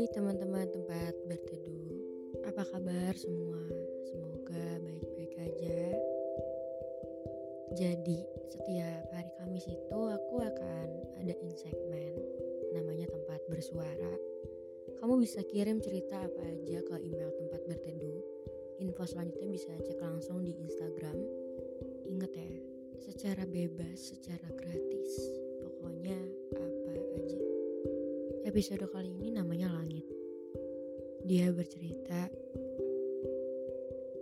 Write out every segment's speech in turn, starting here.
Hai teman-teman tempat berteduh. Apa kabar semua? Semoga baik-baik aja. Jadi setiap hari Kamis itu aku akan adain segmen Namanya tempat bersuara. Kamu bisa kirim cerita apa aja ke email tempat berteduh. Info selanjutnya bisa cek langsung di Instagram. Ingat ya, secara bebas, secara gratis. Pokoknya apa Episode kali ini namanya Langit. Dia bercerita,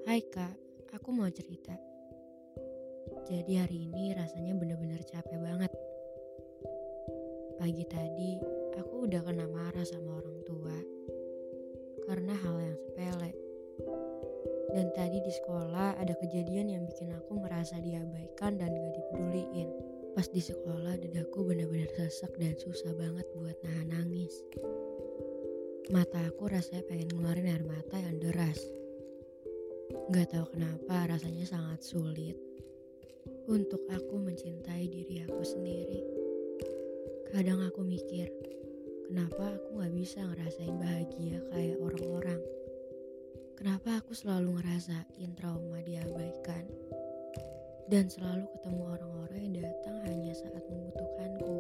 Hai kak, aku mau cerita. Jadi hari ini rasanya benar-benar capek banget. Pagi tadi, aku udah kena marah sama orang tua karena hal yang sepele. Dan tadi di sekolah ada kejadian yang bikin aku merasa diabaikan dan gak dipeduliin. Pas di sekolah dadaku benar-benar sesek dan susah banget buat nahan nangis. Mata aku rasanya pengen ngeluarin air mata yang deras. Gak tahu kenapa rasanya sangat sulit untuk aku mencintai diri aku sendiri. Kadang aku mikir, kenapa aku gak bisa ngerasain bahagia kayak orang-orang? Kenapa aku selalu ngerasain trauma diabaikan? Dan selalu ketemu orang-orang yang datang hanya saat membutuhkanku.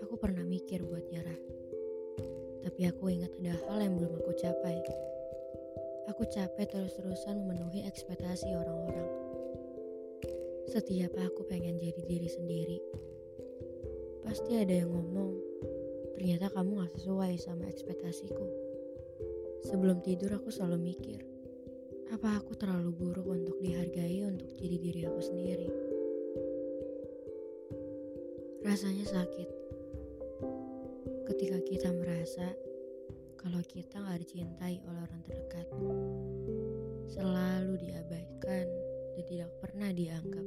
Aku pernah mikir buat nyerah, tapi aku ingat ada hal yang belum aku capai. Aku capek terus-terusan memenuhi ekspektasi orang-orang. Setiap aku pengen jadi diri sendiri, pasti ada yang ngomong, ternyata kamu gak sesuai sama ekspektasiku. Sebelum tidur aku selalu mikir, apa aku terlalu buruk untuk dihargai untuk jadi diri aku sendiri? Rasanya sakit ketika kita merasa kalau kita gak dicintai oleh orang terdekat, selalu diabaikan dan tidak pernah dianggap.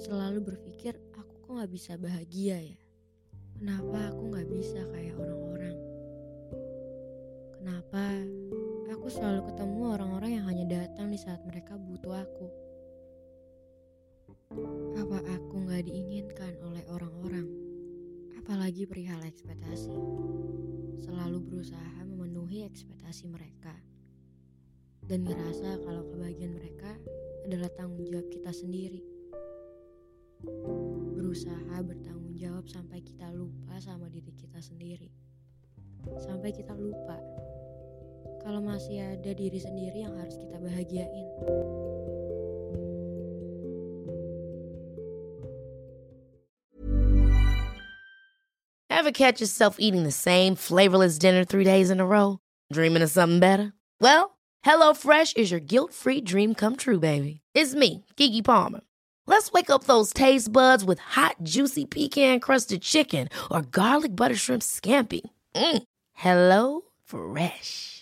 Selalu berpikir aku kok gak bisa bahagia ya? Kenapa aku gak bisa kayak orang-orang? Kenapa aku selalu ketemu orang-orang yang hanya datang di saat mereka butuh aku. Apa aku gak diinginkan oleh orang-orang? Apalagi perihal ekspektasi. Selalu berusaha memenuhi ekspektasi mereka. Dan ngerasa kalau kebahagiaan mereka adalah tanggung jawab kita sendiri. Berusaha bertanggung jawab sampai kita lupa sama diri kita sendiri. Sampai kita lupa kalau masih ada diri sendiri yang harus kita bahagiain. Ever catch yourself eating the same flavorless dinner three days in a row? Dreaming of something better? Well, HelloFresh is your guilt-free dream come true, baby. It's me, Kiki Palmer. Let's wake up those taste buds with hot, juicy pecan-crusted chicken or garlic butter shrimp scampi. Mm. Hello Fresh.